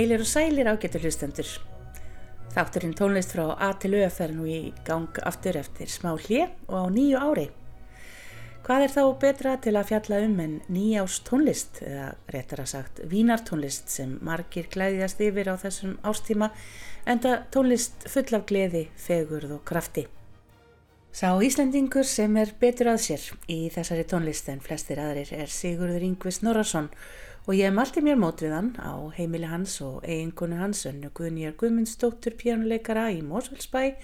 Heilir og sælir ágættur hlustendur. Þátturinn tónlist frá A til Ö fer nú í gang aftur eftir smá hlið og á nýju ári. Hvað er þá betra til að fjalla um en nýjás tónlist, eða réttar að sagt vínartónlist sem margir glæðjast yfir á þessum ástíma, enda tónlist full af gleði, fegurð og krafti. Sá Íslandingur sem er betur að sér í þessari tónlist en flestir aðrir er Sigurður Yngvis Norrason og ég malti mér mót við hann á heimili hans og eiginkonu hans önnu Guðnýjar Guðmundsdóttur pjánuleikara í Mósvöldsbæ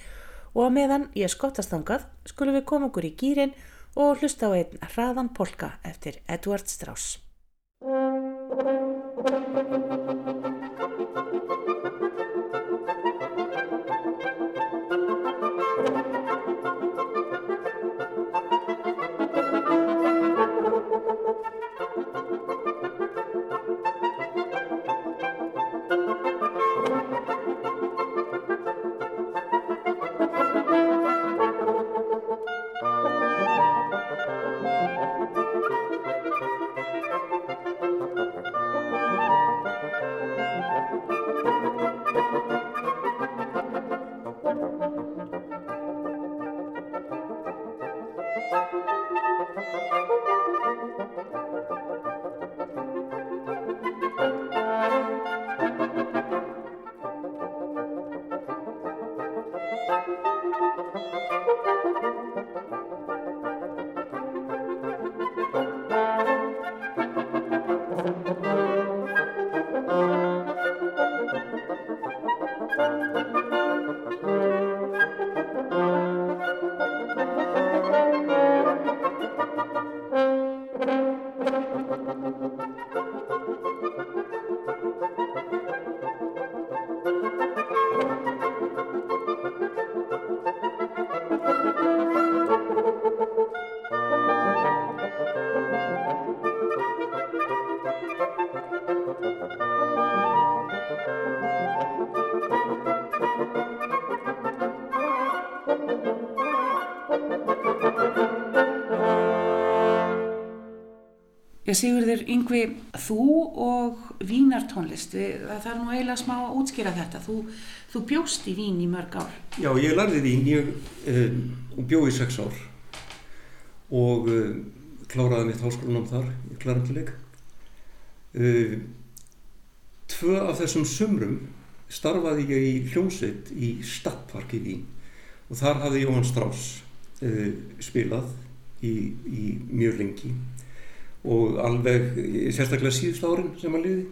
og að meðan ég skottast ángað skulum við koma okkur í gýrin og hlusta á einn hraðan polka eftir Edvard Strauss. Sigurður Yngvi, þú og vínartónlist, það þarf nú eiginlega smá að útskýra þetta. Þú, þú bjóst í vín í mörg ár. Já, ég lærði vín, ég um, bjóð í sex ár og um, kláraði mitt háskólanum þar, kláraði til leik. Um, tvö af þessum sumrum starfaði ég í hljómsveit í Stadtpark í Vín og þar hafði Jóhann Strauss spilað í, í mjög lengi og alveg sérstaklega síðust árin sem hann liði.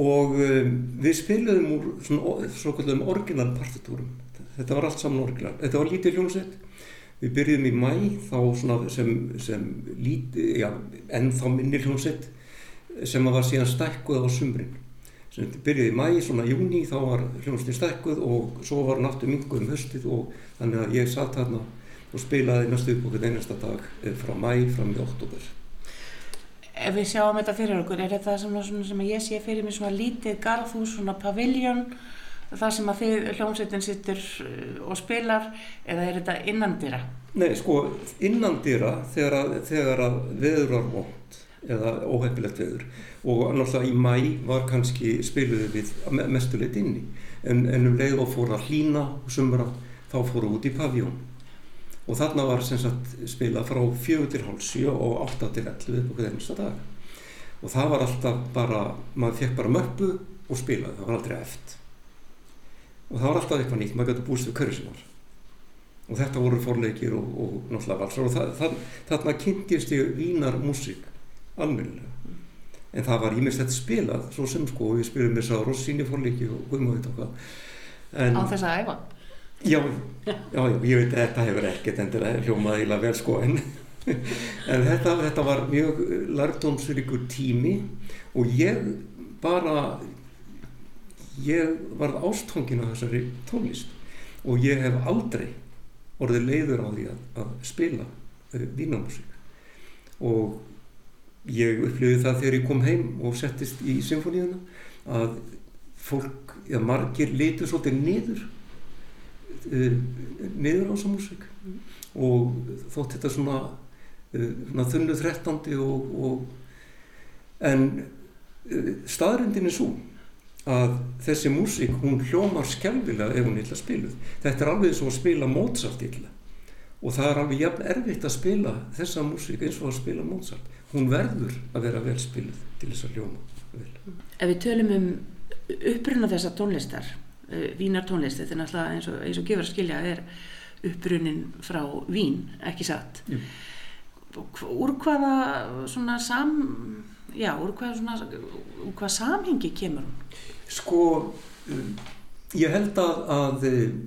Og um, við spiliðum úr svona svo kallum orginal partitúrum. Þetta var allt saman orginal, þetta var lítið hljómsveit. Við byrjuðum í mæ þá svona sem, sem lítið, já, ennþá minni hljómsveit sem var síðan stækkuð á sumrin. Sem byrjuði í mæ, svona júni þá var hljómsveitin stækkuð og svo var aftur minguð um höstið og þannig að ég satt hérna og spilaði næstu upp okkur einasta dag eh, frá mæ fram í oktober ef við sjáum þetta fyrir okkur, er þetta svona, svona sem ég sé fyrir mig svona lítið garðhús, svona paviljón, það sem að þið hljómsveitin sittur uh, og spilar, eða er þetta innandýra? Nei, sko, innandýra þegar að, þegar að veður var vond eða óhefilegt veður og náttúrulega í mæ var kannski spiluði við mestulegt inni en, en um leið og fór að hlína og sumra þá fóru út í paviljón og þarna var sem sagt spila frá fjögur til hálf sjö og átta til ellu okkur einasta dag. Og það var alltaf bara, maður fekk bara möppu og spilaði, það var aldrei eft og það var alltaf eitthvað nýtt, maður gæti búist við hverju sem var. Og þetta voru forleikir og, og náttúrulega valsar og það, það, þarna kynntist ég vínar músík almennilega. En það var ímest þetta spilað svo sem sko, við spilum með sá Rossini forleiki og guðmáðið og hvað Á þess að æfa? Já, já, ég veit að þetta hefur ekkert endilega hljómaði íla vel sko en, en þetta, þetta var mjög lærtómsríkur tími og ég bara, ég varð ástfangin á þessari tónlist og ég hef aldrei orðið leiður á því að, að spila uh, vínamúsík. Og ég upplifið það þegar ég kom heim og settist í symfóníuna að fólk, eða margir litur svolítið niður niður á þessa músík og þótt þetta svona, uh, svona þunnu þrettandi og, og en uh, staðrindin er svo að þessi músík, hún hljómar skjálfilega ef hún er illa spiluð. Þetta er alveg eins og að spila Mozart illa og það er alveg jafn erfitt að spila þessa músík eins og að spila Mozart. Hún verður að vera vel spiluð til þess að hljóma vel. Ef við tölum um uppruna þessa tónlistar, uh, Vínar tónlist, þetta er náttúrulega eins og, eins og gefur að skilja er upprunin frá Vín, ekki satt. Jú. Úr hvaða svona sam, já, úr hvaða svona, úr hvaða samhengi kemur? Sko, um, ég held að, að um,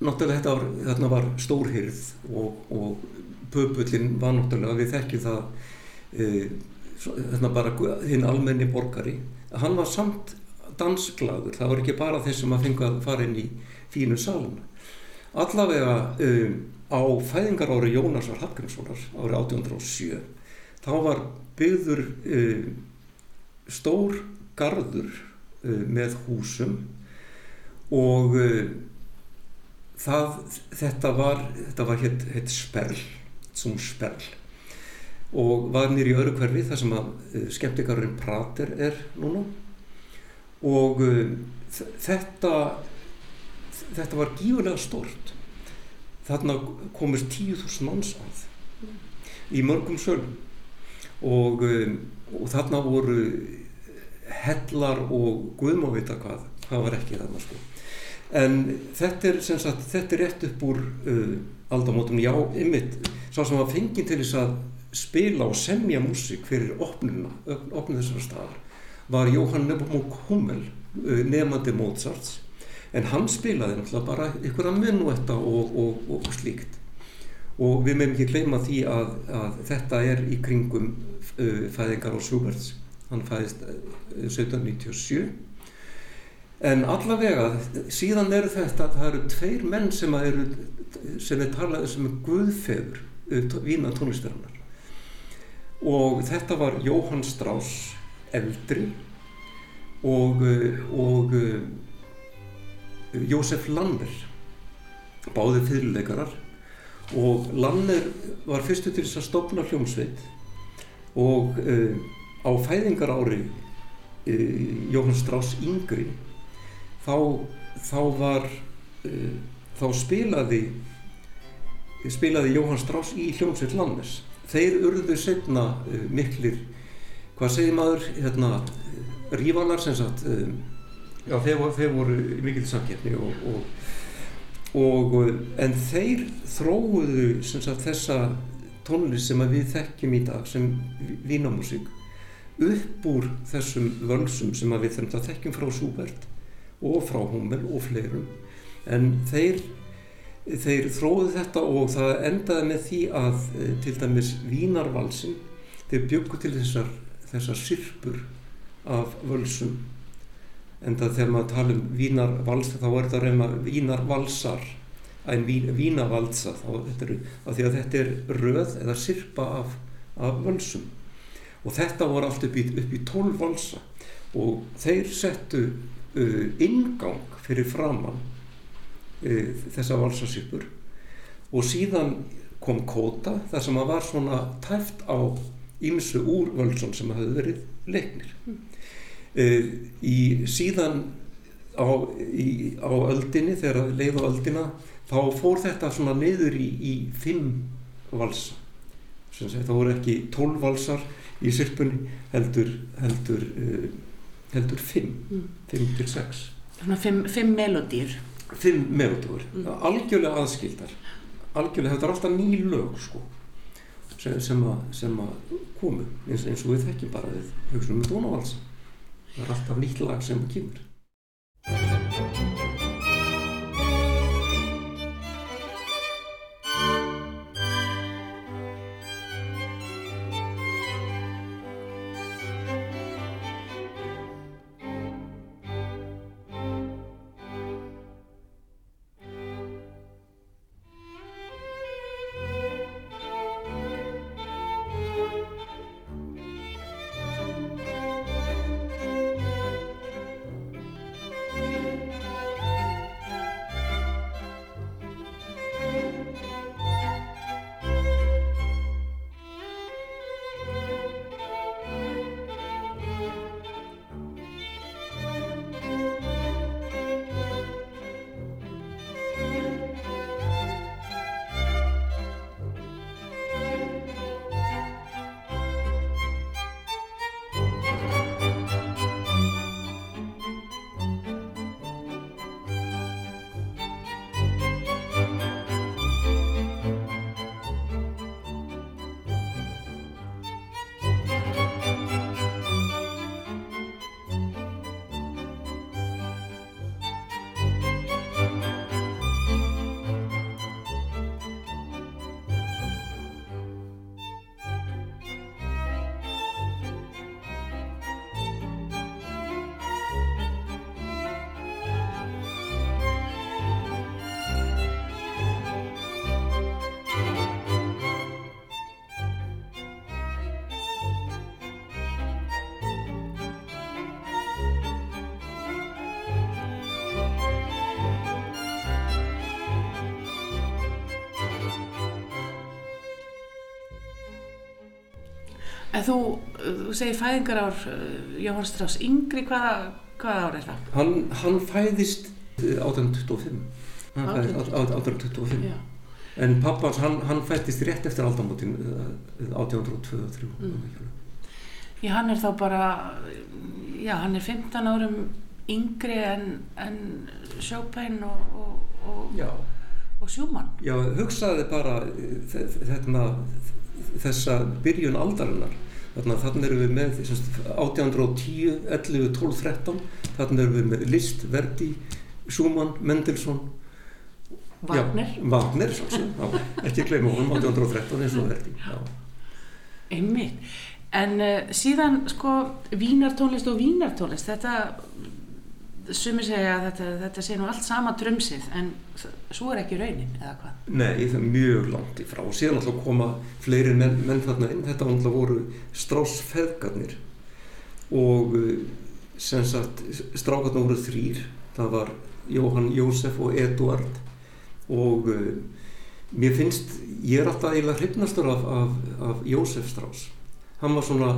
náttúrulega þetta var, þarna var stórhyrð og, og pöpullin var náttúrulega, við þekkjum það e, bara hinn almenni borgari, hann var samt dansglaður, það var ekki bara þeir sem að fengi að fara inn í fínu saluna. Allavega um, á fæðingar ári Jónasar Hallgrímssonar árið 1807 þá var byggður um, stór gardur um, með húsum og um, það, þetta var, var hétt sperl, sem sperl. Og var nýri öru hverfi þar sem að uh, skemmtikarurinn Prater er núna og uh, þetta þetta var gífurlega stort þarna komist 10.000 manns að. Í mörgum sölum. Og, um, og þarna voru hellar og guðmávita hvað, hvað var ekki þarna sko. En þetta er, sagt, þetta er rétt upp úr uh, aldamótum, já, ymmit sá sem var fengið til þess að spila og semja músík fyrir opnuna, opnum þessara staðar var Jóhann Nepomuk Hummel uh, nefandi Mozarts en hann spilaði náttúrulega bara ykkur að mennuetta og, og, og, og slíkt. Og við meðum ekki gleyma því að, að þetta er í kringum uh, fæðingar á Schuberts hann fæðist uh, 1797 en allavega síðan eru þetta að það eru tveir menn sem eru sem er talaði sem er guðfeður uh, vína tónlistarinnar. Og þetta var Jóhann Strauss eldri og og uh, Jósef Lanner báði fyrirleikarar. Og Lanner var fyrstu til þess að stopna hljómsveit og uh, á fæðingar ári uh, Jóhann Strauss yngri þá, þá var þá spilaði spilaði Jóhann Strauss í hljómsveit Lanners. Þeir urðu setna miklir hvað segir maður hérna, rívalar sem sagt Já, þeir þeir voru mikil samkeppni og, og, og, en þeir þróuðu sagt, þessa tónlist sem við þekkjum í dag sem vínamúsík upp úr þessum völsum sem við þekkjum frá Schubert og frá Hummel og fleirum. En þeir, þeir þróuðu þetta og það endaði með því að til dæmis vínarvalsin þeir byggu til þessar, þessar sirpur af völsum. En það þegar maður tala um vínarvals þá er þetta reyma vínarvalsar en vín, vínavalsa þá er, af því að þetta er röð eða sirpa af, af völsum. Og þetta voru allt upp í, upp í 12 valsa. Og þeir settu uh, ingang fyrir framann uh, þessa valsasirpur og síðan kom kóta þar sem að var svona tæft á ímsu úr völsum sem hafði verið leiknir. Mm. Uh, í síðan á, í, á öldinni þegar leið á öldina þá fór þetta svona niður í, í fimm valsa það voru ekki tólf valsar í sirpunni heldur heldur, uh, heldur fimm. Mm. fimm til sex. Fimm, fimm melodýr fimm melodýr, mm. algjörlega aðskildar. Algjörlega, þetta er alltaf ný lög sko sem, sem, að, sem að komu. Eins, eins og við þekkjum bara við hugsunum með tónavalsa það er alltaf nýtt lag sem kemur En þú, þú segir fæðingar ár Jóhann Strauss yngri, hvaða, hvaða ár er það? Hann, hann fæðist eh, 1825. Hann fæðist 1825. Já. En pappans, hann, hann fættist rétt eftir aldamótin 1802-1803. Mm. Já, hann er þá bara, já, hann er 15 árum yngri en, en Chopin og, og, og, og Schumann. já, hugsaði bara eh, þe- þe- þarna, þessa byrjun aldarinnar. Þarna, þarna erum við með sem sagt, 1810, 11, 12, 13. Þarna erum við með Liszt, Verdi, Schumann, Mendelssohn. Wagner, Já, Wagner, já, ekki gleyma honum 1813 eins og Verdi. Einmitt. En uh, síðan, sko, vínartónlist og vínartónlist, þetta, sumir segja að þetta, þetta sé nú allt sama drömsið, en svo er ekki raunin, eða hvað? Nei, það er mjög langt í frá. Og síðan alltaf koma fleiri menn, menn þarna inn. Þetta alltaf voru strássfeðgarnir og uh, sem sagt strákarnir voru þrýr það var Jóhann Jósef og Eduard. Og uh, mér finnst, ég er alltaf eiginlega hrifnastur af, af, af Jósef Strauss hann var svona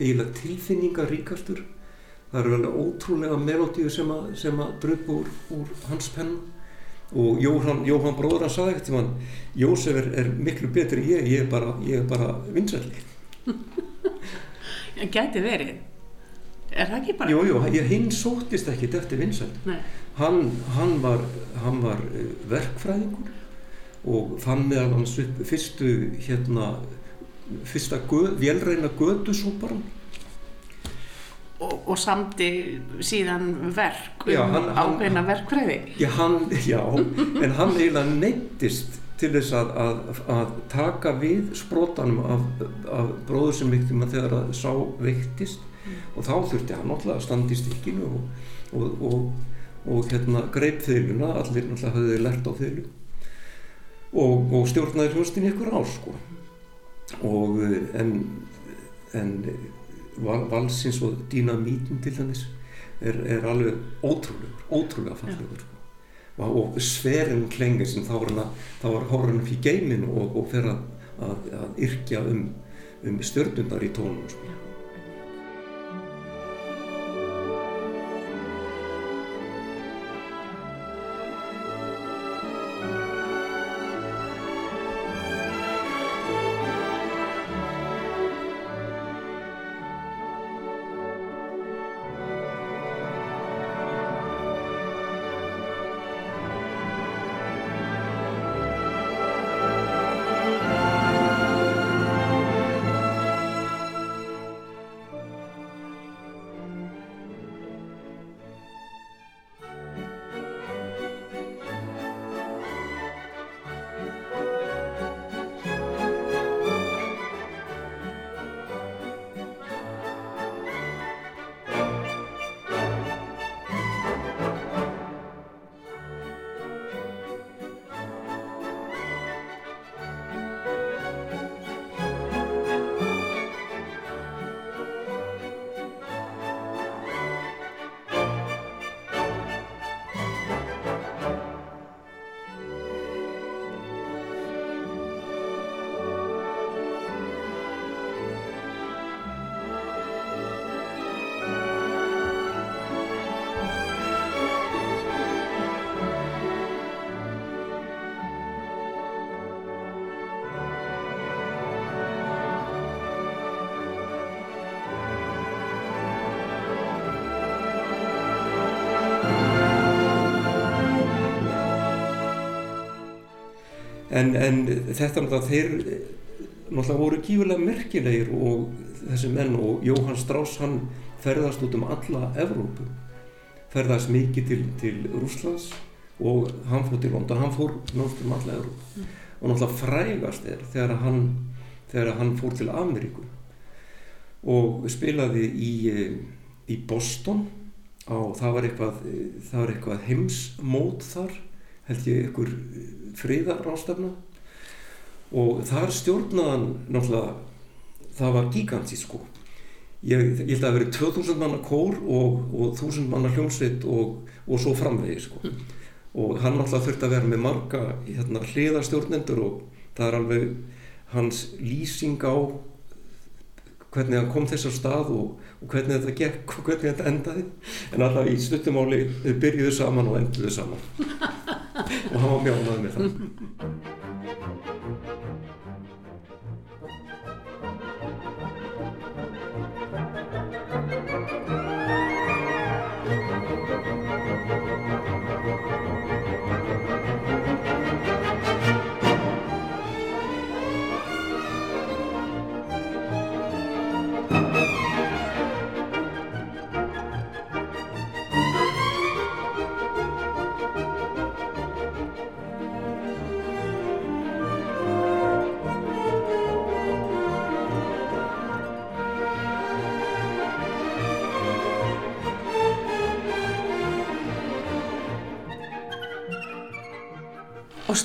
eiginlega tilfinningaríkastur það eru vel ótrúlega melodíu sem að, sem að drup úr, úr hans penna og Jóhann, Jóhann bróður hann sagði ekkert til hann Jósef er, er miklu betri ég, ég er bara, bara vinsælli. En gæti verið, er það ekki bara? Jú, jú, hinn sóttist ekkert eftir. Nei. Hann, hann var, hann var eh, verkfræðingur og fann meðal hans upp fyrstu, hérna, fyrsta gö, vélreina gödusúparan. Og, og samti síðan verk um ákveðna verkfræði. Já, hann, já, en hann eiginlega neittist til þess að, að, að taka við sprótanum af, af bróður sem viktum að þegar að sá veiktist. Og þá þurfti hann náttúrulega að standa í stikkinu og, og, og, og hérna greip þyluna, allir náttúrulega höfðu lært á þylu og, og stjórnaði hljóstin ykkur ár sko. Og eh, en, en valsins og dýnamítin til dæmis er, er alveg ótrúlegur, ótrúlega fallegur sko. og, sferinn klengir sem þá var hann að, þá var upp í geimin og, og fer að, að, að yrkja um, um stjörnundar í tónum sko. En, en þetta náttúrulega þeir náttúrulega voru gífulega merkilegir og þessi menn og Jóhann Strauss hann ferðast út um alla Evrópu. Ferðast mikið til, til Rúslands og hann fór til London, hann fór náttúrulega um alla Evrópu. Mm. og náttúrulega frægast er þegar hann, þegar hann fór til Ameríku og spilaði í, eh, í Boston á, það var eitthvað, var eitthvað heimsmót þar held ég ykkur friðarástefna og þar stjórnaðan náttúrulega það var gigantísk sko. Ég, ég held að það veri 2000 manna kór og, og 1000 manna hljómsveit og, og svo framvegi sko. Og hann náttúrulega þurfti að vera með marga hérna, hliðarstjórnendur og það er alveg hans lýsing á hvernig hann kom þess að stað og, og hvernig þetta gekk og hvernig þetta endaði. En alltaf í stuttumáli byrjuðu saman og enduðu saman og hann var mjánað með það Og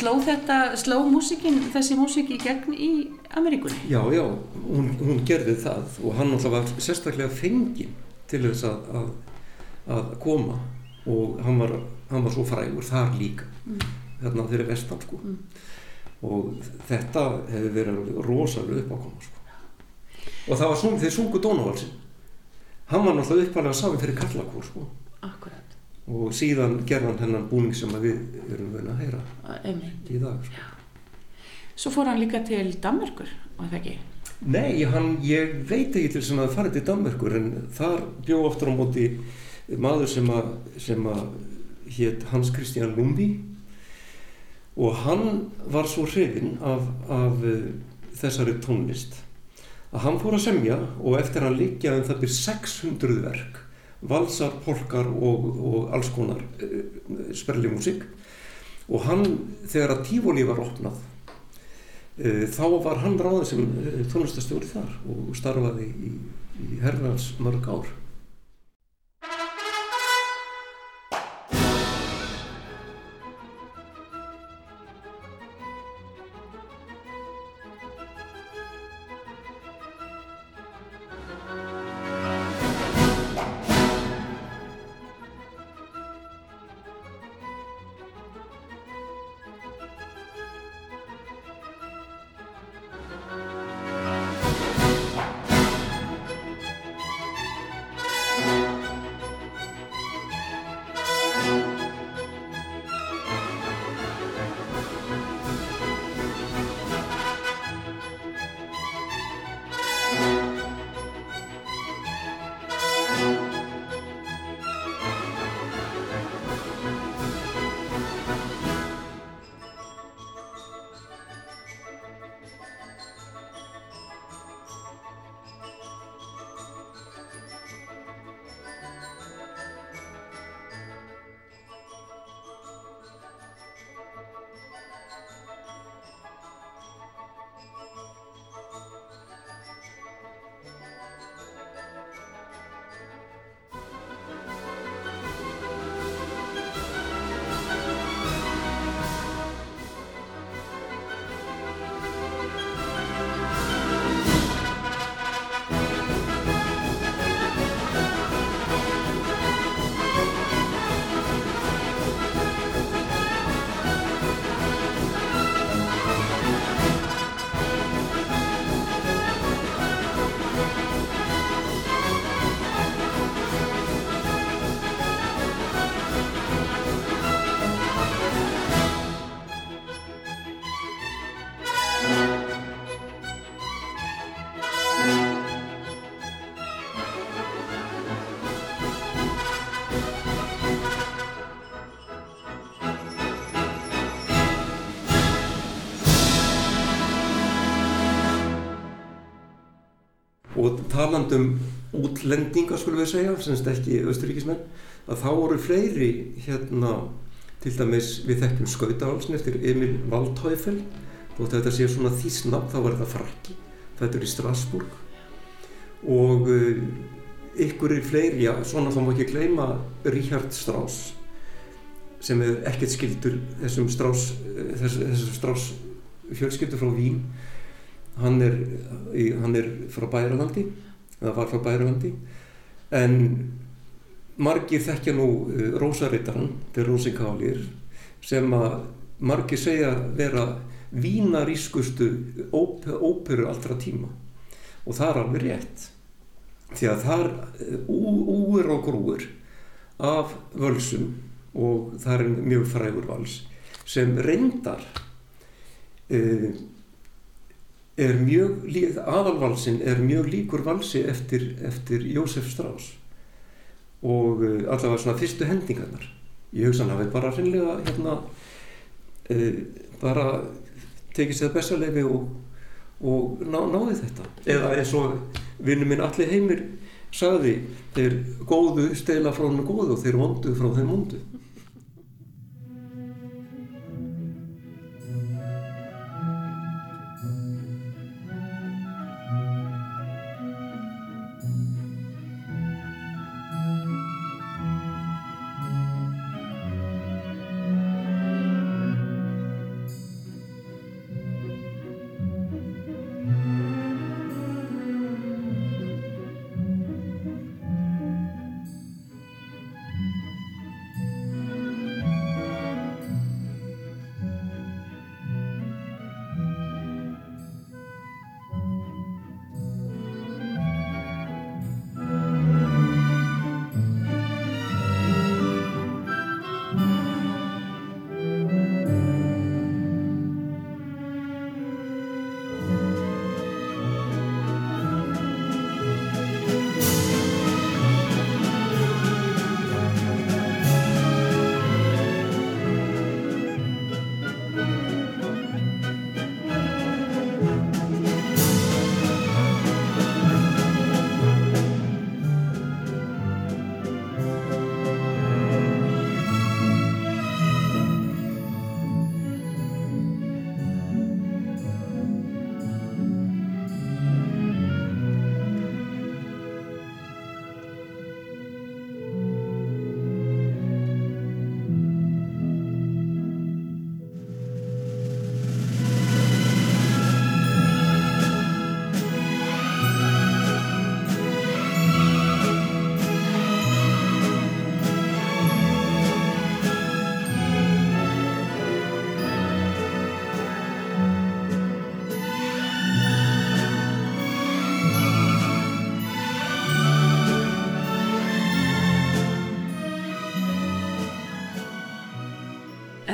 sló þetta, sló músikinn, þessi músik í gegn í Ameríkunni? Já, já, hún, hún gerði það og hann alltaf var sérstaklega fenginn til þess að, að, að koma og hann var, hann var svo frægur þar líka, mm. þarna þeirri vestan sko. Mm. Og þetta hefði verið rosalega uppákoma sko. Og það var svona þegar sungu Dónavalsinn. Hann var náttúrulega uppalega safinn fyrir Karlakór sko. Akkurat. Og síðan gerðan hennan búning sem við erum vöna að heyra Einmitt. í dag sko. Svo fór hann líka til Danmarkur, var það ekki? Nei, hann, ég veit ekki til sem að fara til Danmarkur en þar bjó oftar á móti maður sem að, sem að hétt Hans Christian Lumbi og hann var svo hrifinn af, af uh, þessari tónlist að hann fór að semja og eftir hann líkja um það byrj 600 verk valsar, polkar og, og alls konar uh, sperlimúsik og hann þegar að tífóli var opnað uh, þá var hann ráðið sem tónlistastjóri þar og starfaði í, í herrans mörg ár talandum útlendinga skulum við segja, semst ekki austuríkismenn, að þá voru fleiri hérna til dæmis við þekkjum Skautavalsn eftir Emil Waldhäufel. Að þetta sé svona þísnafn þá var þetta frakki, þetta er í Strasbourg. Og uh, ykkur er fleiri, já, svona þá má ekki gleyma Richard Strauss sem er ekkert skildur þessum Strauss, þessum, þessum Strauss fjölskyldu frá Vín. Hann er, hann er frá Bæralandi eða var frá Bæralandi en margir þekkja nú Rósarittaran til Rósinkálir sem að margir segja vera vínarískustu óperu allra tíma. Og það er alveg rétt því að það er úr og grúur af völsum og það er mjög frægur vals sem reyndar uh, er mjög aðalvalsin er mjög líkur valsi eftir, eftir Jósef Strauss og uh, allavega svona fyrstu hendingarnar. Ég hugsa hann hafi bara reynlega hérna uh, bara tekið sér bestarleifi og, og ná, náði þetta. Eða eins og vinnu minn allir heimir sagði þeir góðu stela frá hann góðu og þeir vondu frá þeim vondu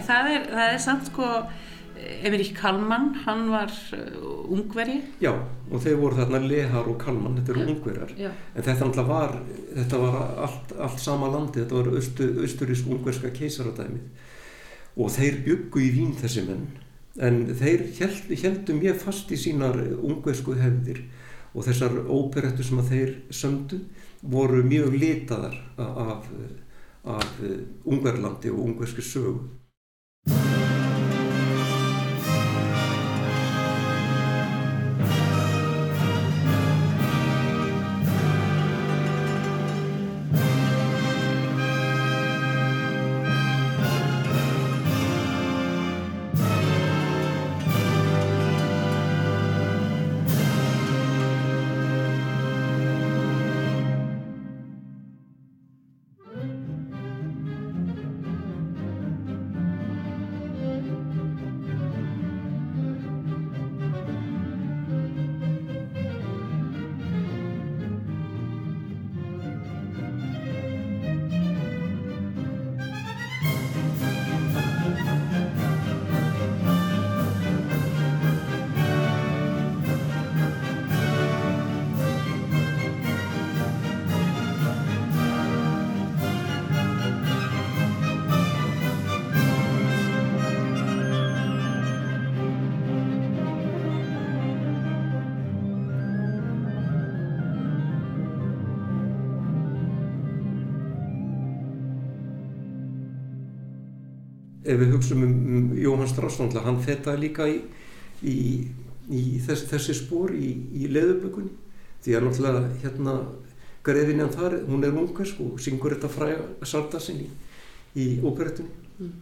það er, það er samt sko Emilík Kalman, hann var uh, ungveri. Já, og þeir voru þarna Lehar og Kalman, þetta eru ungverar. Já. En þetta náttúrulega var, þetta var allt, allt sama landi, þetta var austu, austurísk ungverska keisaradæmið. Og þeir byggu í vín þessi menn, en þeir held, heldum ég fast í sínar ungversku hefðir og þessar óperettur sem að þeir sömdu voru mjög litaðar af, af ungverlandi og ungverski sögu. Ef við hugsaum um, um Jóhann Strauss hann fetaði líka í, í, í þess, þessi spór í, í leðubökunni því að náttúrulega hérna grefinjan þar, hún er ungarsk og syngur þetta fræga sartasinn í óperettunni mm.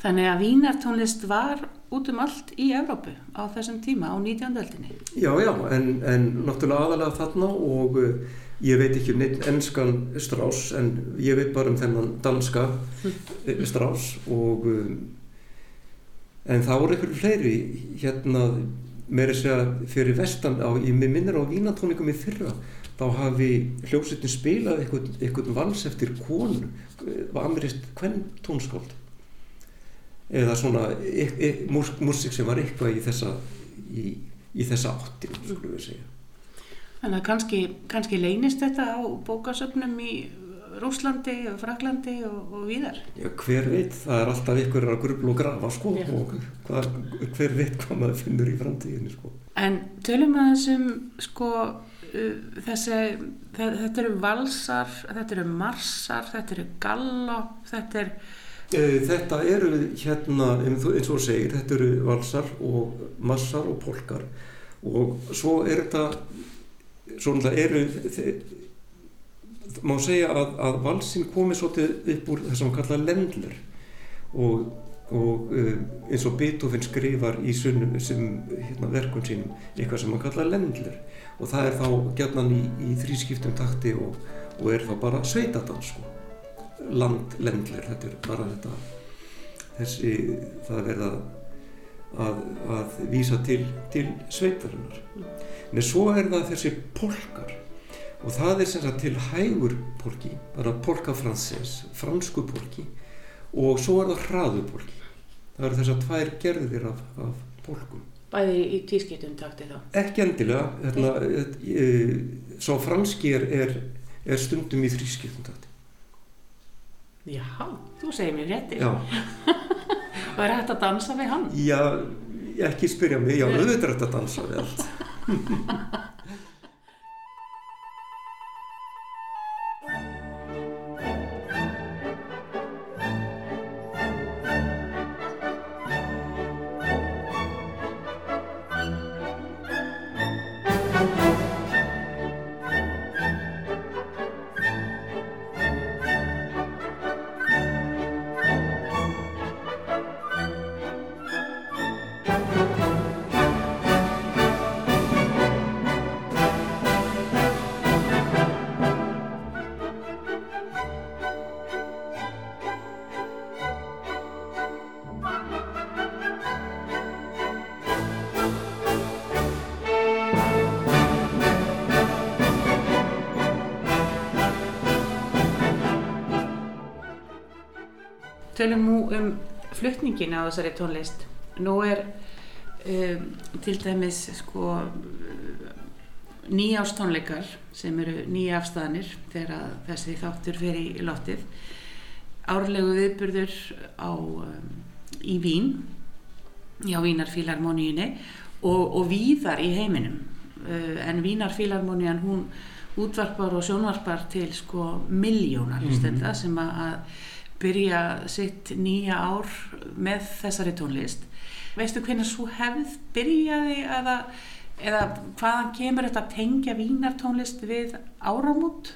Þannig að vínartónlist var út um allt í Evrópu á þessum tíma á 19. öldinni Já, já, en, en náttúrulega aðalega þarna og Ég veit ekki um neitt ennskan Strauss en ég veit bara um þennan danska hm. Strauss og um, en það voru einhverju fleiri hérna meira segja fyrir vestan á, ég minnir á vínatóningum í fyrra þá hafi hljómsveitin spilað einhvern, vals eftir konu amirist hvern tónskáld eða svona e, e, músik sem var eitthvað í þessa í, í þessa áttin skulum við segja Þannig að kannski, kannski leynist þetta á bókasöfnum í Rúslandi og Fraklandi og, og víðar. Já, hver veit, það er alltaf ykkur að grubla og grafa sko Já. og hver, hver veit hvað maður finnur í framtíðinu sko. En tölum að þessum sko uh, þessi, þetta eru valsar, þetta eru marsar, þetta eru gallop, þetta er... Uh, þetta eru hérna, eins og segir, þetta eru valsar og massar og polkar og svo er þetta svona eru má segja að, að valsin komi svolítið upp úr þess að maður kalla lendler. Og, og um, eins og Beethoven skrifar í sunnum sem hérna, verkun sínum eitthvað sem maður kalla lendler. Og það er þá gætnan í, í þrískiptum takti og, og er þá bara sveitadans sko. Landlendler þetta er bara þetta þessi það verða að, að vísa til, til sveitarinnar. En svo er það þessi polkar. Og það er sem sagt til hægur polki, bara polka fransés fransku polki og svo er það hraðu polki. Það eru þessar tvær gerðir af, af polkum. Bæði í tískiptum takti þá? Ekki endilega hérna, e, e, svo franski er, er, er stundum í þrískiptum takti Já, þú segir mér rétti Já. Og er hægt að dansa við hann? Já, ekki spyrja mig, já, auðvitað er hægt að dansa við allt flutningin á þessari tónlist. Nú er um, til dæmis sko nýjástónleikar sem eru nýja afstæðanir þegar þessi þáttur fyrir í loftið. Árlegu viðburður á, um, í Vín, já Vínarfílarmoníinni og, og víðar í heiminum. Uh, en Vínarfílarmonían hún útvarpar og sjónvarpar til sko miljónar mm -hmm. sem að byrja sitt nýja ár með þessari tónlist. Veistu hvernig svo hefð byrjaði eða, eða hvaðan kemur þetta að tengja vínartónlist við áramút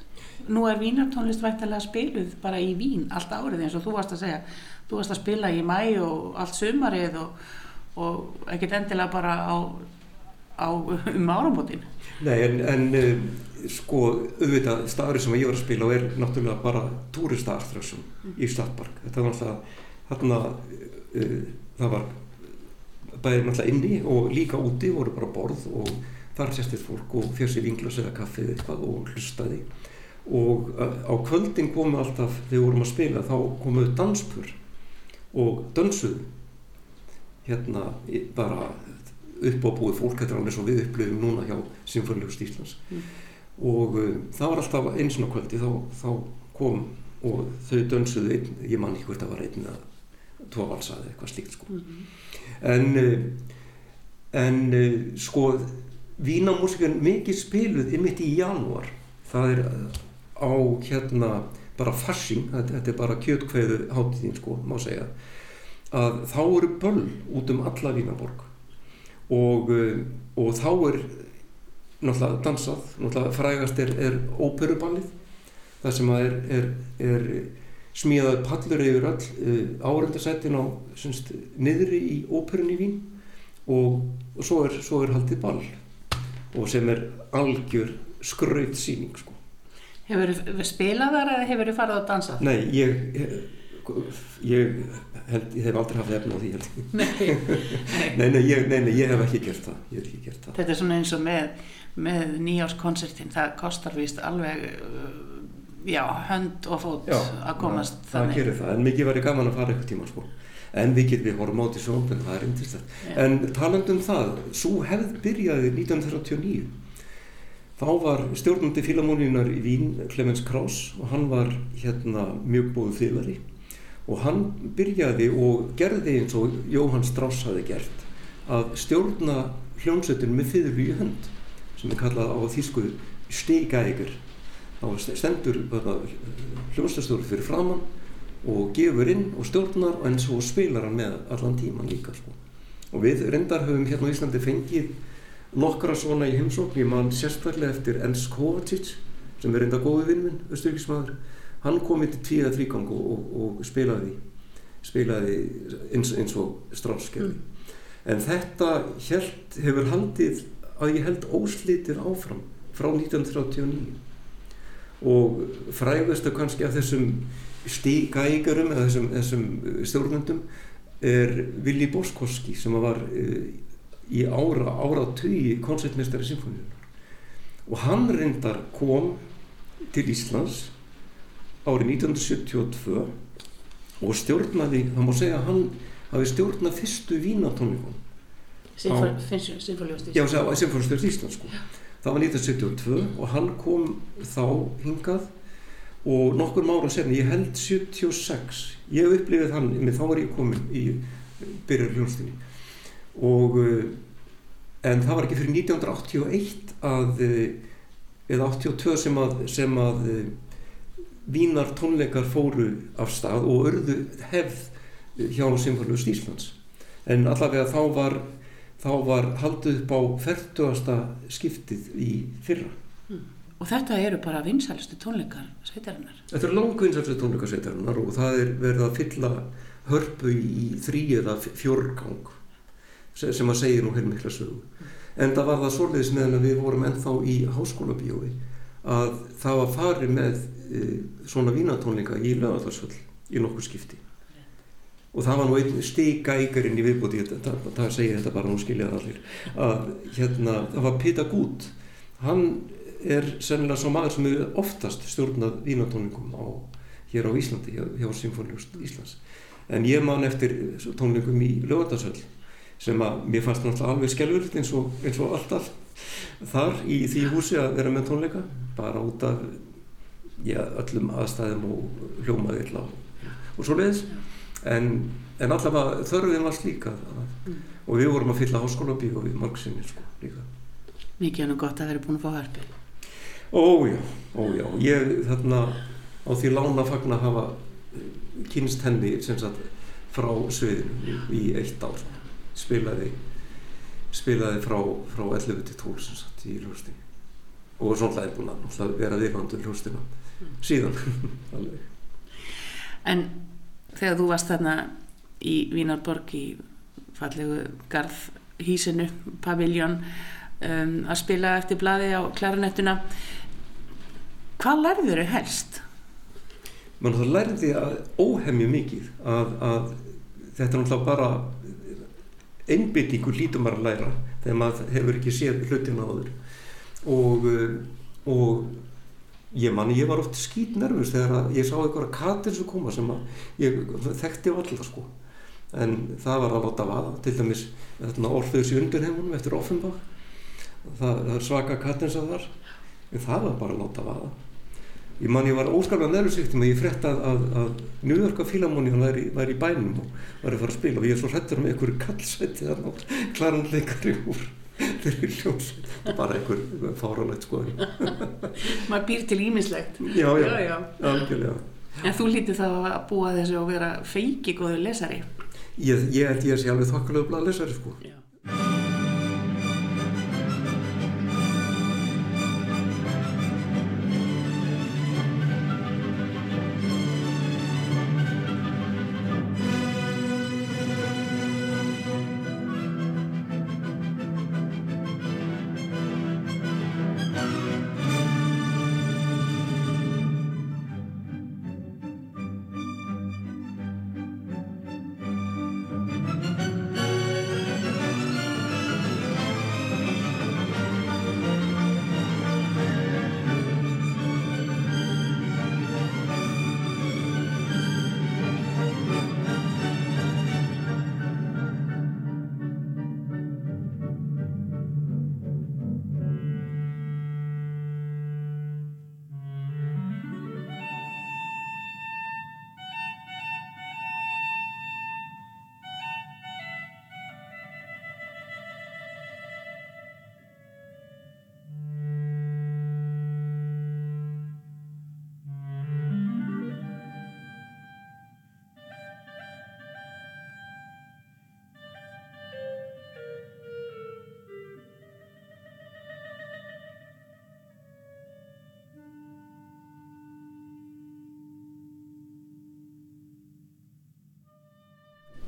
nú er vínartónlist vægtilega spiluð bara í vín allt árið eins og þú varst að segja. Þú varst að spila í mæ og allt sumarið og, og ekkert endilega bara á, á um áramútin Nei en, en sko auðvitað staður sem ég var að spila og er náttúrulega bara túristaarströssum mm. í Stadtpark. Þetta var náttúrulega þarna uh, það var bæðið náttúrulega inni og líka úti voru bara borð og þar sérstist fólk og fjössi vinglas eða kaffið eitthvað og hlustaði. Og uh, á kvöldin komu alltaf þegar við vorum að spila þá komuðu danspur og dansuðu hérna bara upp á búið fólk þetta er alveg svo við upplöfum núna hjá Sinfonilegust Íslands. Mm og uh, það var alltaf eins og kvöldi þá, þá kom og þau dönsuðu einn, ég man ekki hvert að var einn eða tvo valsaði eitthvað slíkt sko. Mm -hmm. en uh, en uh, sko Vínamúsikan mikið spiluð er mitt í janúar. Það er á hérna bara farsing, þetta er bara kjötkveðu hátíðin sko, má segja. Að þá eru böll út um alla Vínaborg og, og þá er náttúrulega dansað, náttúrulega frægast er, er óperuballið það sem er, er, er smíðað pallur yfir all eh, árendasættin á semst, niðri í óperun í Vín og, og svo, svo er haldið ball og sem er algjör skraut síning sko. Hefur þið spilað þar eða hefur þið farið að dansa? Nei, ég ég held, ég hef aldrei haft efna á því. Nei, nei. Nei, ég, nei, nei, ég hef ekki gert það, ég hef ekki gert það. Þetta er svona eins og með, með nýjáskonsertin, það kostar vist alveg, uh, já, hönd og fót að komast það, það gerir það, en mikið væri gaman að fara eitthvað tíma sko. En við getum við horfum á til sjónum, það er yndislegt. En talandum það, svo hefð byrjaði 1939. Þá var stjórnandi fílamóniunar í Vín, Clemens Krauss, og hann var hérna mjög bóðu fylari. Og hann byrjaði og gerði eins og Jóhann Strauss hafi gert, að stjórna hljómsveitin með fyrru í hönd, sem er kallað á þýsku stegægur. Þá stendur hljómsveitstjórn fyrir framann og gefur inn og stjórnar en svo spilar hann með allan tíman líka sko. og við reyndar höfum hérna á Íslandi fengið nokkra svona í heimsókn ég man sérstaklega eftir Ens Kovacic sem er reynda góði vinnminn austuríkismadur, hann kom í tíða þrýgang og, og, og spilaði spilaði eins, eins og strálskerði mm. en þetta held, hefur haldið að ég held óslítið áfram frá 1939 og fræðastu kannski af þessum stígægarum eða þessum, þessum stjórnundum er Vili Boskoski sem var uh, í ára, ára tugi koncertmestari symfóníunar og hann reyndar kom til Íslands árið 1972 og stjórnaði, það má segja að hann hafi stjórnað fyrstu vínatónleikum Sinfóniustjórn Já, Sinfóniustjórn Íslands sko. það var 1972 og hann kom þá hingað og nokkur mára senni, ég held 76, ég upplifið hann, þá var ég komin í byrjar hljónstinni og eh, en það var ekki fyrir 1981 að eh, eða 82 sem að, sem að eh, vínar tónleikar fóru af stað og örðu hefð hjá Symfóniust Íslands en allavega þá var þá var haldið upp á 40. skiptið í fyrra mm. Og þetta eru bara vinsælstu tónleikar sveitarinnar. Þetta eru langu vinsælstu tónleikar sveitarinnar og það er verið að fylla hörpu í þrý eða fjörgang sem að segja nú heilmikla sögu. En það var það svolítið sem við vorum ennþá í háskóla bíói að það var farið með svona vínatónleika í lögadarsvöld í nokkur skipti. Og það var nú einn yngurinn í viðbúti, það, það segir þetta bara nú skiljaði allir, að hérna, það var Pita Gút, hann er sennilega svo maður sem hefur oftast stjórnað vínatónlingum á, hér á Íslandi, hjá, hjá Symfóniust Íslands. En ég man eftir tónlingum í Lögardalsöll sem að mér fannst náttúrulega alveg skjálfurð eins, eins og alltaf þar í því húsi að vera með tónleika bara út af já, öllum aðstæðum og hljómaði illa og, og svo leiðis en, en allavega þörfinn var slíka mm. og við vorum að fylla háskóla bíu og við margsinni sko líka. Mikið hann er gott að vera búin að fá hörpi Ójá, ójá, ég þarna á því lána fagn að hafa kynst henni sagt, frá sviðinu í eitt ár. Spilaði spilaði frá, frá 11 til 12 sagt, í hljóstinni og svona er búin að vera viðvandur hljóstina mm. Síðan. En þegar þú varst þarna í Vínarborg í fallegu garðhísinu paviljón um, að spila eftir bladi á klaranettuna hvað lærður þau helst? Man það lærði að óhemju mikið að, að þetta er náttúrulega bara einbyttingu lítum að læra þegar maður hefur ekki séð hlutina áður. Og, og ég manni, ég var oft skýt nervus þegar ég sá einhverja katir sem koma sem ég þekkti alltaf sko. En það var að láta vaða til dæmis orðuðs í undirheimunum eftir Offenbach. Það, það er svaka katin sem þar. En það var bara að láta vaða. Ég man ég var óskaplega nervusíkt með ég frett að, að, að Yorka Philharmonium væri, væri í bænum og var að fara að spila. Og ég er svo hrettur með einhverju kallsveiti þarna og klaranleikari úr fyrir hljómsveit bara einhver fáralegt sko maður býr til ímislegt já, já, já, já. algjörlega. En þú lítið þá að búa þessu og vera feiki góður lesari? Ég, held ég að sé alveg þokkalög blað lesari sko. Já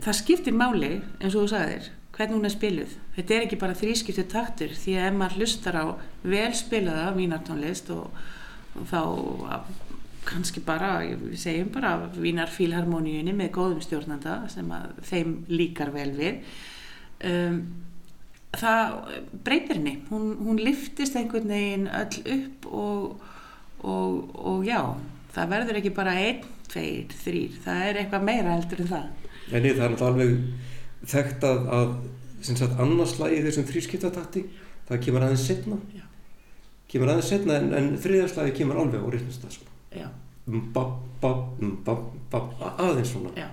það skiptir máli eins og þú sagðir hvernig hún er spiluð. Þetta er ekki bara þrískiptu taktur því að ef maður hlustar á velspilaða vínartónlist og, og þá kannski bara, við segjum bara vínarfílharmoníunni með góðum stjórnanda sem að þeim líkar vel við. Um, það breytir henni. Hún, hún liftist einhvern veginn öll upp og, og, og já, það verður ekki bara einn, tveir, þrýr það er eitthvað meira heldur en það En það er alveg þekkt að, að annarslægi þessum þrískiptatatti það kemur aðeins setna Já. kemur aðeins setna en, en þriðarslægi kemur alveg á reyndast sko. aðeins svona. Já.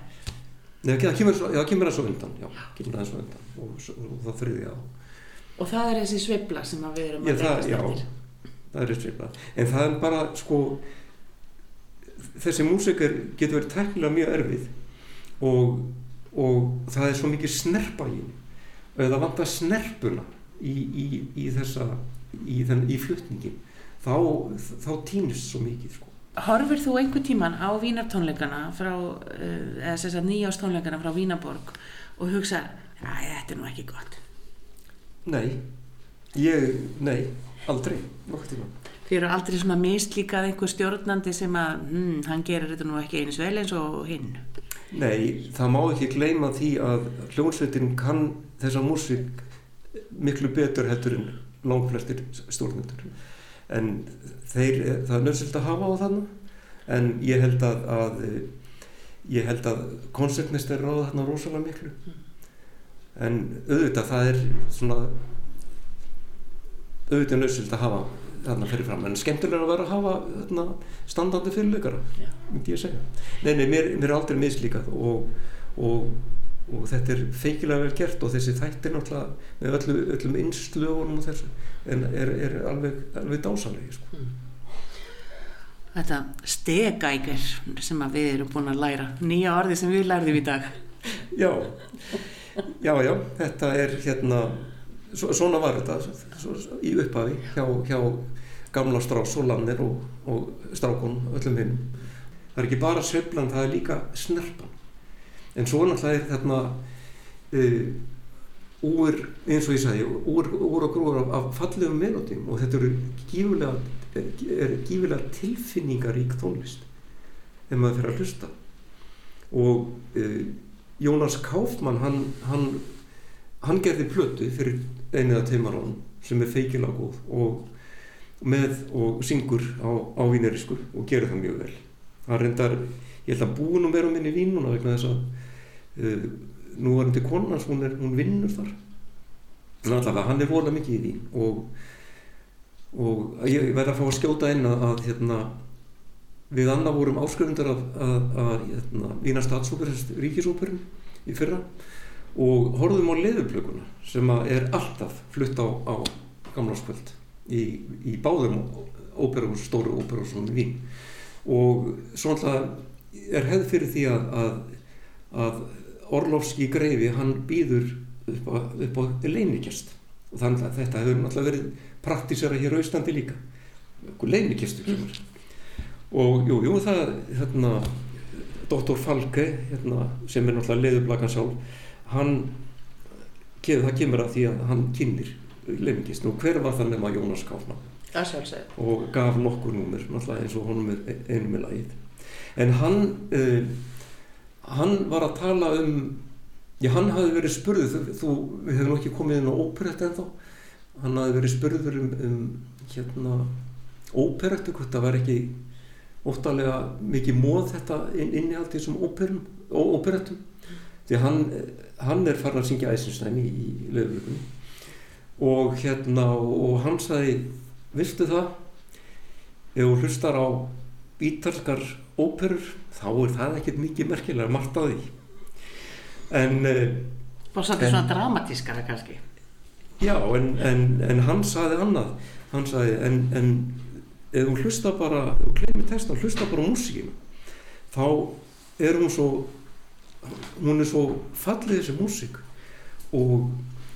Nei, það kemur, það kemur aðeins á undan Já, kemur aðeins á undan. Og, og, og það þriði á. Og það er þessi svibla sem við erum að reyndast eftir. Það er svibla en það er bara sko þessi músikar getur verið teknilega mjög erfið og, og það er svo mikið snerpa í það vantar snerpuna í, í, í þessa í, í flutningin þá, þá týnist svo mikið sko. Horfur þú einhver tíman á Vínartónleikana frá, eh, eða þess að nýjástónleikana frá Vínaborg og hugsa að þetta er nú ekki gott. Nei. Ég, nei, aldrei Þið eru aldrei svona mislíkað einhver stjórnandi sem að hm, hann gerir þetta nú ekki eins vel eins og hinn Nei, það má ekki gleyma því að hljónsveitin kann þessa músík miklu betur heldur en langt flestir stjórnendur. En þeir, það er nöðsilt að hafa á þannig en ég held að, að ég held að koncertnist er ráða þarna rosalega miklu. En auðvitað það er svona auðvitað nöðsilt að hafa þarna fyrir fram. En skemmtilega að vera að hafa þarna, standandi fyrirleikara myndi ég segja. Nei, nei, mér, mér er aldrei mislíkað og, og, og þetta er feikilega vel gert og þessi þættir náttúrulega með öllu, öllum innslögunum og þessu en er, er alveg, alveg dásanlega sko. mm. Þetta stegækir sem við erum búin að læra. Nýja orði sem við lærðum í dag. Já, já, já þetta er hérna svona var þetta í upphafi hjá, hjá gamla strás og lannir og, og strákun öllum hinn það er ekki bara söflan, það er líka snerpan en svo náttúrulega er þarna uh, úr, eins og ég sagði úr, úr og grúur af, af fallegum melodím og þetta eru gífulega er gífulega tilfinningarík tónlist þegar maður fyrir að hlusta. Og uh, Jónas Káfmann hann, hann, hann gerði plötu fyrir einu eða teimar án sem er feikilega góð og með og syngur á, á vínerisku og gerir það mjög vel. Það reyndar, ég held að búin um verum inn í vínuna vegna þess að uh, nú var hann til konans, hún, hún vinnur þar. En allavega hann er volað mikið í vín og, og ég verði að fá að skjóta inn að, að hérna, við annað vorum áskrifundar af að, að hérna, Vína statsóper, ríkisóperin í fyrra og horfðum á leðuplökuna sem er alltaf flutt á, á gamlarskvöld í, í báðum óperahús, stóru óperahúsum í Vín. Og svo alltaf er hefð fyrir því að, að, að Orlovski greifi hann býður upp á, á leinikjast og þannig að þetta hefur alltaf verið praktísera hér austandi líka. Leinikjastu kemur. Og jú, jú, það hérna, Dr. Falke hérna, sem er náttúrulega leiðublagan sjálf hann það kemur að því að hann kynir leifingist og hver var það nema Jónas Káfmann og gaf nokkur númur eins og honum er einu með lagið. En hann uh, hann var að tala um já hann hafi verið spurður þú, við hefum ekki komið inn á óperett en þá hann hafi verið spurður um, um hérna óperettu hvort það var ekki óttalega mikið móð þetta inn, inn í allt því sem óperettum. Því hann, hann er farin að syngja Eisenstein í, í lögurlökunni og hérna og hann sagði viltu það? Ef þú hlustar á ítalskar óperur þá er það ekkert mikið merkilega margt að því. En og svolítið svona dramatískara kannski. Já en, en, en hann sagði annað. Hann sagði en, en ef þú hlusta bara ef þú kleimir texta hlusta bara á músíkinu þá er hún svo hún er svo fallið þessi músík. Og,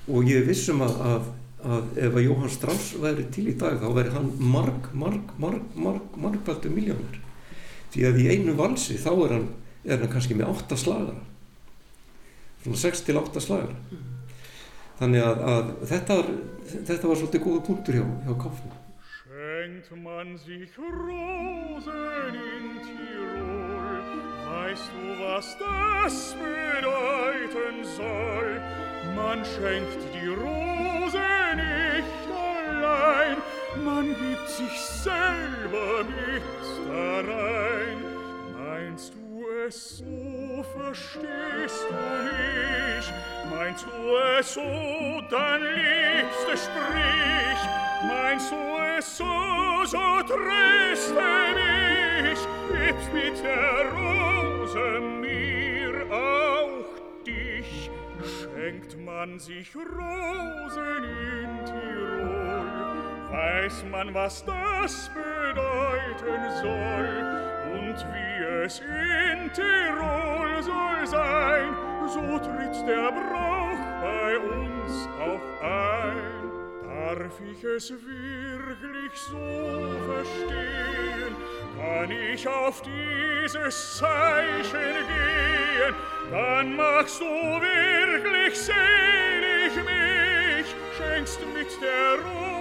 og ég vissum að, að, að ef að Jóhann Strauss væri til í dag þá væri hann marg, marg, marg, marg, margbaldu miljónir því að í einu valsi þá er hann, er hann kannski með átta slagara svona 6-8 slagar þannig að, að þetta, þetta var svolítið góða punktur hjá, hjá Kaufmann weißt du, was das bedeuten soll? Man schenkt die Rose nicht allein, man gibt sich selber mit darein. Meinst du es so, verstehst du mich? Meinst du es so, dann liebste sprich. Meinst du es so, so tröste mich. Gibst mit der hause mir auch dich. Schenkt man sich Rosen in Tirol. Weiß man was das bedeuten soll? Und wie es in Tirol soll sein so tritt der Brauch bei uns auch ein. Darf ich es wirklich so verstehen? Kann ich auf dieses Zeichen gehen? Dann machst du wirklich selig mich, schenkst mit der Rose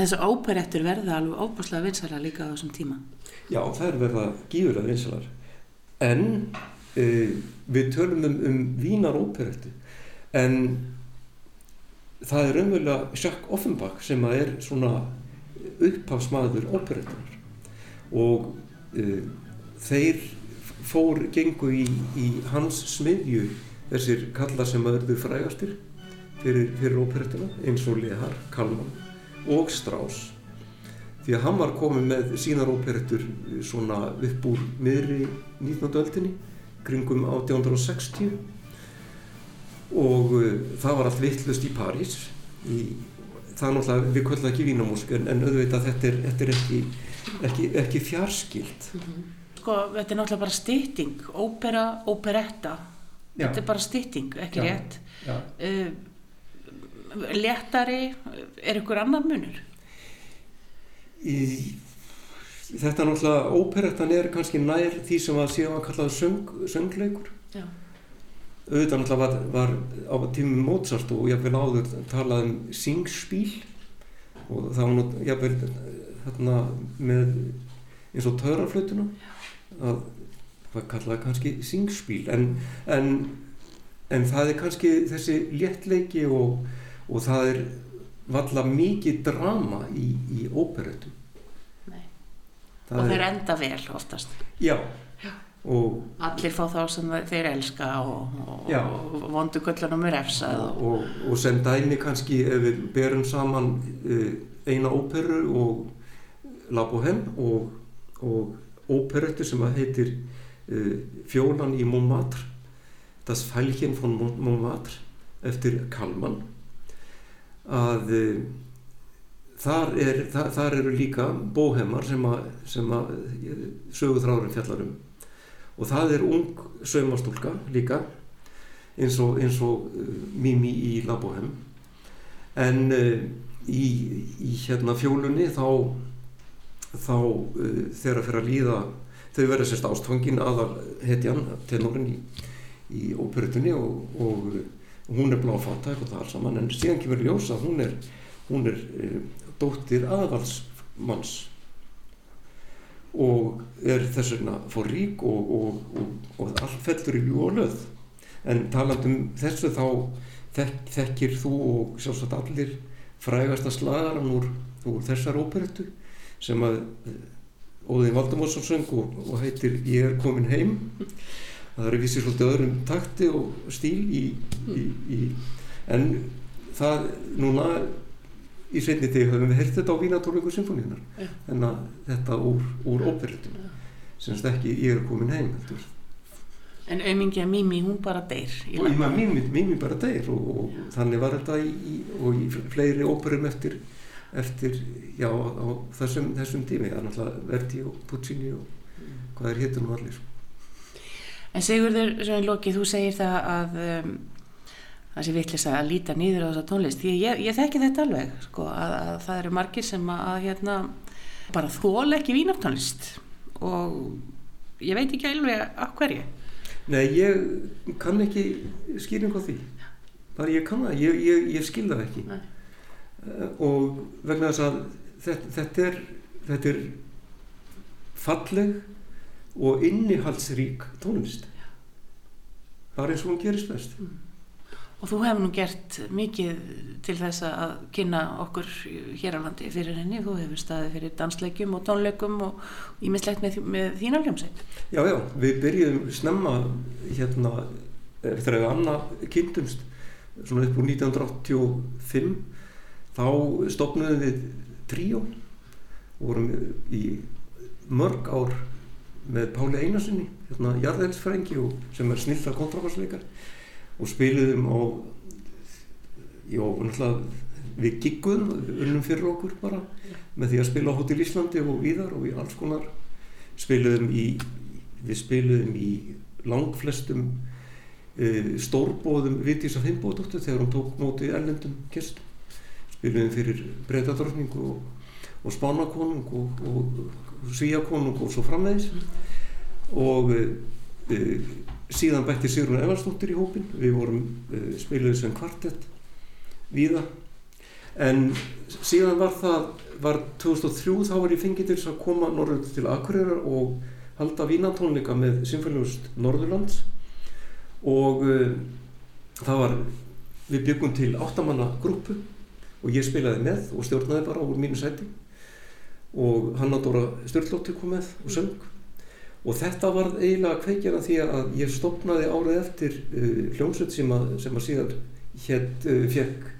En þessi óperettur verða alveg óbúslega vinsæla líka á þessum tíma. Já, það er verða gífurlega vinsalar. En uh, við tölum um, um vínar óperettu. En það er raunverulega Jacques Offenbach sem að er svona upphafsmaður óperettunar. Og uh, þeir fór, gengu í, í hans smiðju þessir kalla sem að verður frægastir fyrir, fyrir óperettuna eins og Lehar, Kalman og Strauss því að hann var komið með sínar óperettur svona upp úr miðri 19. öldinni kringum 1860 og uh, það var allt vittlust í París í, það er náttúrulega, við kvöldum ekki vínamúsk en, en auðvitað þetta er, þetta er ekki, ekki, ekki fjarskilt Sko, þetta er náttúrulega bara stytting, ópera, óperetta. Þetta er bara stytting, ekki Já. rétt. Já. Uh, léttari, er ykkur annar munur? í, þetta náttúrulega óperettan er kannski nær því sem að síðan var kallað söng, söngleikur. Já. auðvitað náttúrulega var, var á tímum Mozart og jafnvel áður talað um singspíl og það var nú jafnvel þarna með eins og törraflötuna að það kallaði kannski singspíl en, en, en það er kannski þessi léttleiki og, og það er valla mikið drama í, í óperettu Nei. Það og er- þeir enda vel oftast. Já, og, Allir fá þá sem þeir elska og, og, Já. og vondu göllunum er efsað. Og, og, og sem dæmi kannski ef við berum saman uh, eina óperu og La Bohème og, og óperettu sem að heitir uh, Fjólan í Montmartre Das Fælgin von Mont- Montmartre eftir Kalman að uh, þar, er, þar, þar eru líka bóhemar sem að, sem að uh, söguþráðurinn fjallar um. Og það er ung saumastúlka líka eins og, eins og uh, Mimi í La Bohème. En í, í hérna fjólunni þá þá þegar fyrir að líða þau verða sérst ástfangin aðal hetjan tenorin í, í óperutunni og, og hún er bláfattak og það er saman en síðan kemur ljós að hún er, hún er uh, dóttir aðalsmanns. Og er þess vegna fór rík og, og, og, og allt fellur í ljú og löð en talandum þessu þá þek, þekkir þú og sjálfsagt allir frægasta slagaran úr, úr þessar óperettu sem að eh, Óðin Valdimarsson söng og heitir Ég er komin heim það er vissið svolítið öðrum takti og stíl í, í, í en það núna í seinni þegar höfum við heyrt þetta á Vínatólingu symfóníunar Já. en að þetta úr, úr óperetinu semst ekki Ég er komin heim heldur. En auðmingja Mimi, hún bara deyr Mimi, Mimi bara deyr og, og þannig var þetta í, í, fleiri óperum eftir, eftir já, á þessum, þessum tími það er náttúrulega Verdi og Puccini og hvað er hittum allir. En Sigurður, svona í loki, þú segir það að um, það sé vitlis að líta niður á þessa tónlist. Ég, ég, ég þekki þetta alveg, sko, að, að það eru margir sem að, að hérna, bara þól ekki vínartónlist og ég veit ekki alveg af hverju. Nei, ég kann ekki skýring á því bara ég kann það, ég, ég, ég skil það ekki Nei. Eh, og vegna þess að þetta, þetta er þetta er falleg og innihaldsrík tónlist bara eins og hún gerist best Og þú hefur nú gert mikið til þess að kynna okkur hér á landi fyrir henni. Þú hefur staðið fyrir dansleikjum og tónleikum og ímislegt með, með þína hljómsveit. Já, já, við byrjuðum snemma hérna eftir að við Anna kynntumst svona upp úr 1985 þá stopnuðum við tríó vorum í mörg ár með Páli Einarssoni hérna jarðelsfrængi sem er snillar kontrabassleikar og spiliðum á já, náttúrulega við gigguðum, unnum fyrir okkur bara með því að spila á Hotel Íslandi og víðar og í alls konar. Spiluðum í við spiluðum í langflestum uh, stórbóðum Vittísa Finnbóðdóttur þegar hún tók móti erlendum gestum. Spiluðum fyrir breytadröfning og, og spánakonung og, og, og svíakonung og svo framvegis. Og uh, síðan bætti Sigrun Evarsdóttir í hópin við vorum uh, spiluðum sem kvartett víða. En síðan var það var 2003 þá var ég fengið til að koma norður til Akureyrar og halda vínantónleika með Sinfoniust Norðurlands. Og uh, það var við byggum til áttamanna grúpu og ég spilaði með og stjórnaði bara úr mínu sæti og Hanna Dóra Sturlótti kom með og söng. Og þetta var eiginlega kveikjana því að ég stopnaði árið eftir uh, hljómsveit sem að, sem að síðan hétt, uh, fekk,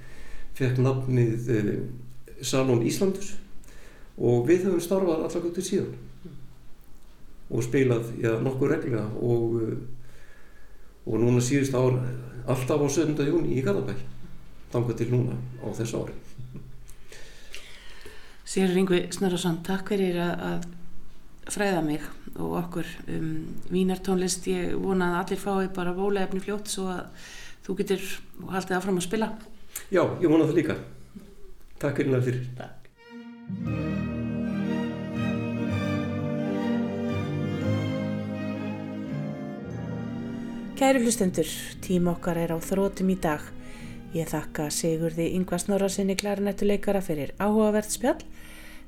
fekk nafnið uh, Salón Íslandus og við höfum starfað guttir síðan. Og spilað já, nokkuð reglulega og, uh, og núna síðust ár alltaf á 7. júni í Garðabæk þangað til núna á þessu ári Sigur Ringvi Snarrason, takk fyrir að, að fræða mig og okkur um vínartónlist. Ég vona að allir fái bara bólefni fljótt svo að þú getur haldið áfram að spila. Já, ég vona það líka Takk fyrir Takk. Kæru hlustendur, tím okkar er á þrótum í dag. Ég þakka Sigurði Yngvar Snorrasinni klarinettuleikara fyrir áhugavert spjall.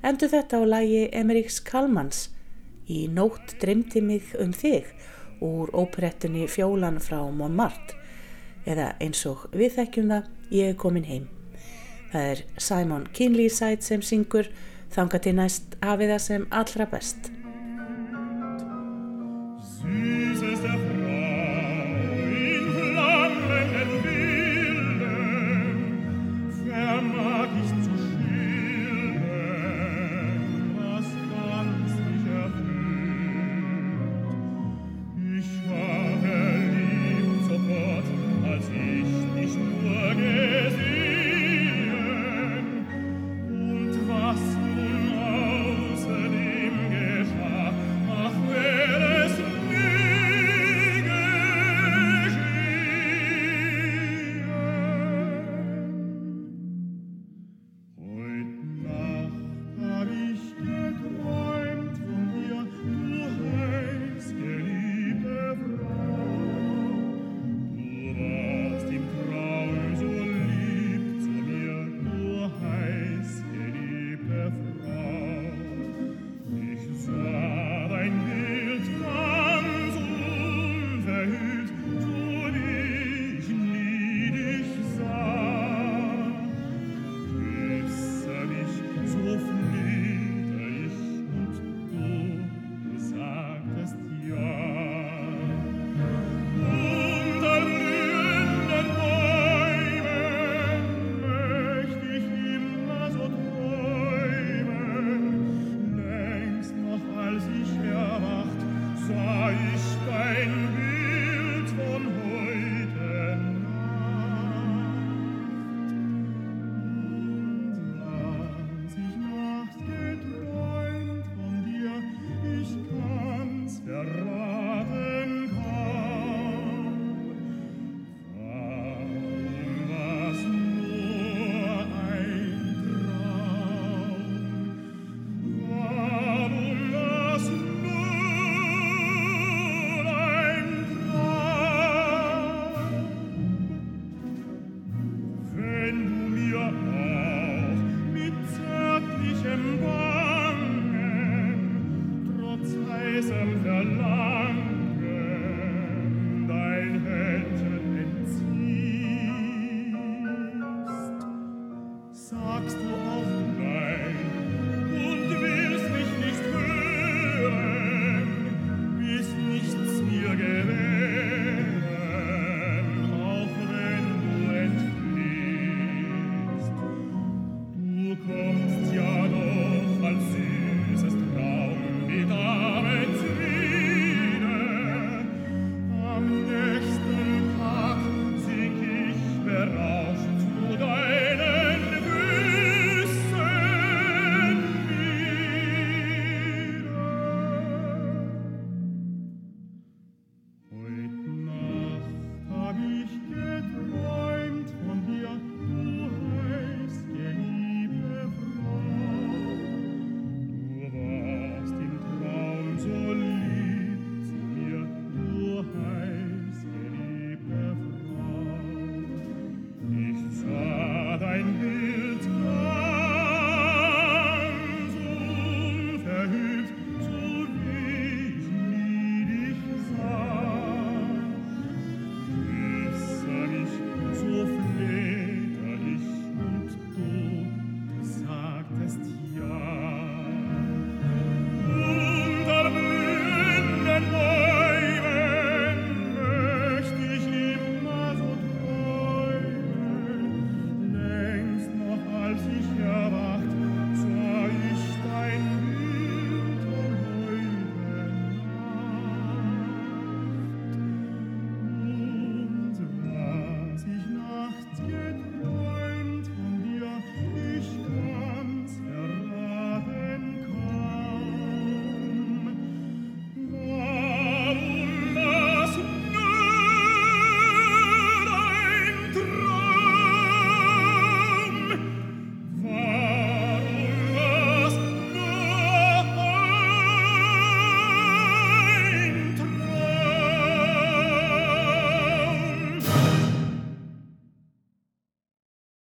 Endur þetta á lægi Emeriks Kalmans í Nótt dreymdi mig um þig úr óperettunni Fjólan frá Montmartre eða eins og við þekkjum það, ég er komin heim. Það er Simon Kinleyside sem syngur þanga til næst hafið það sem allra best.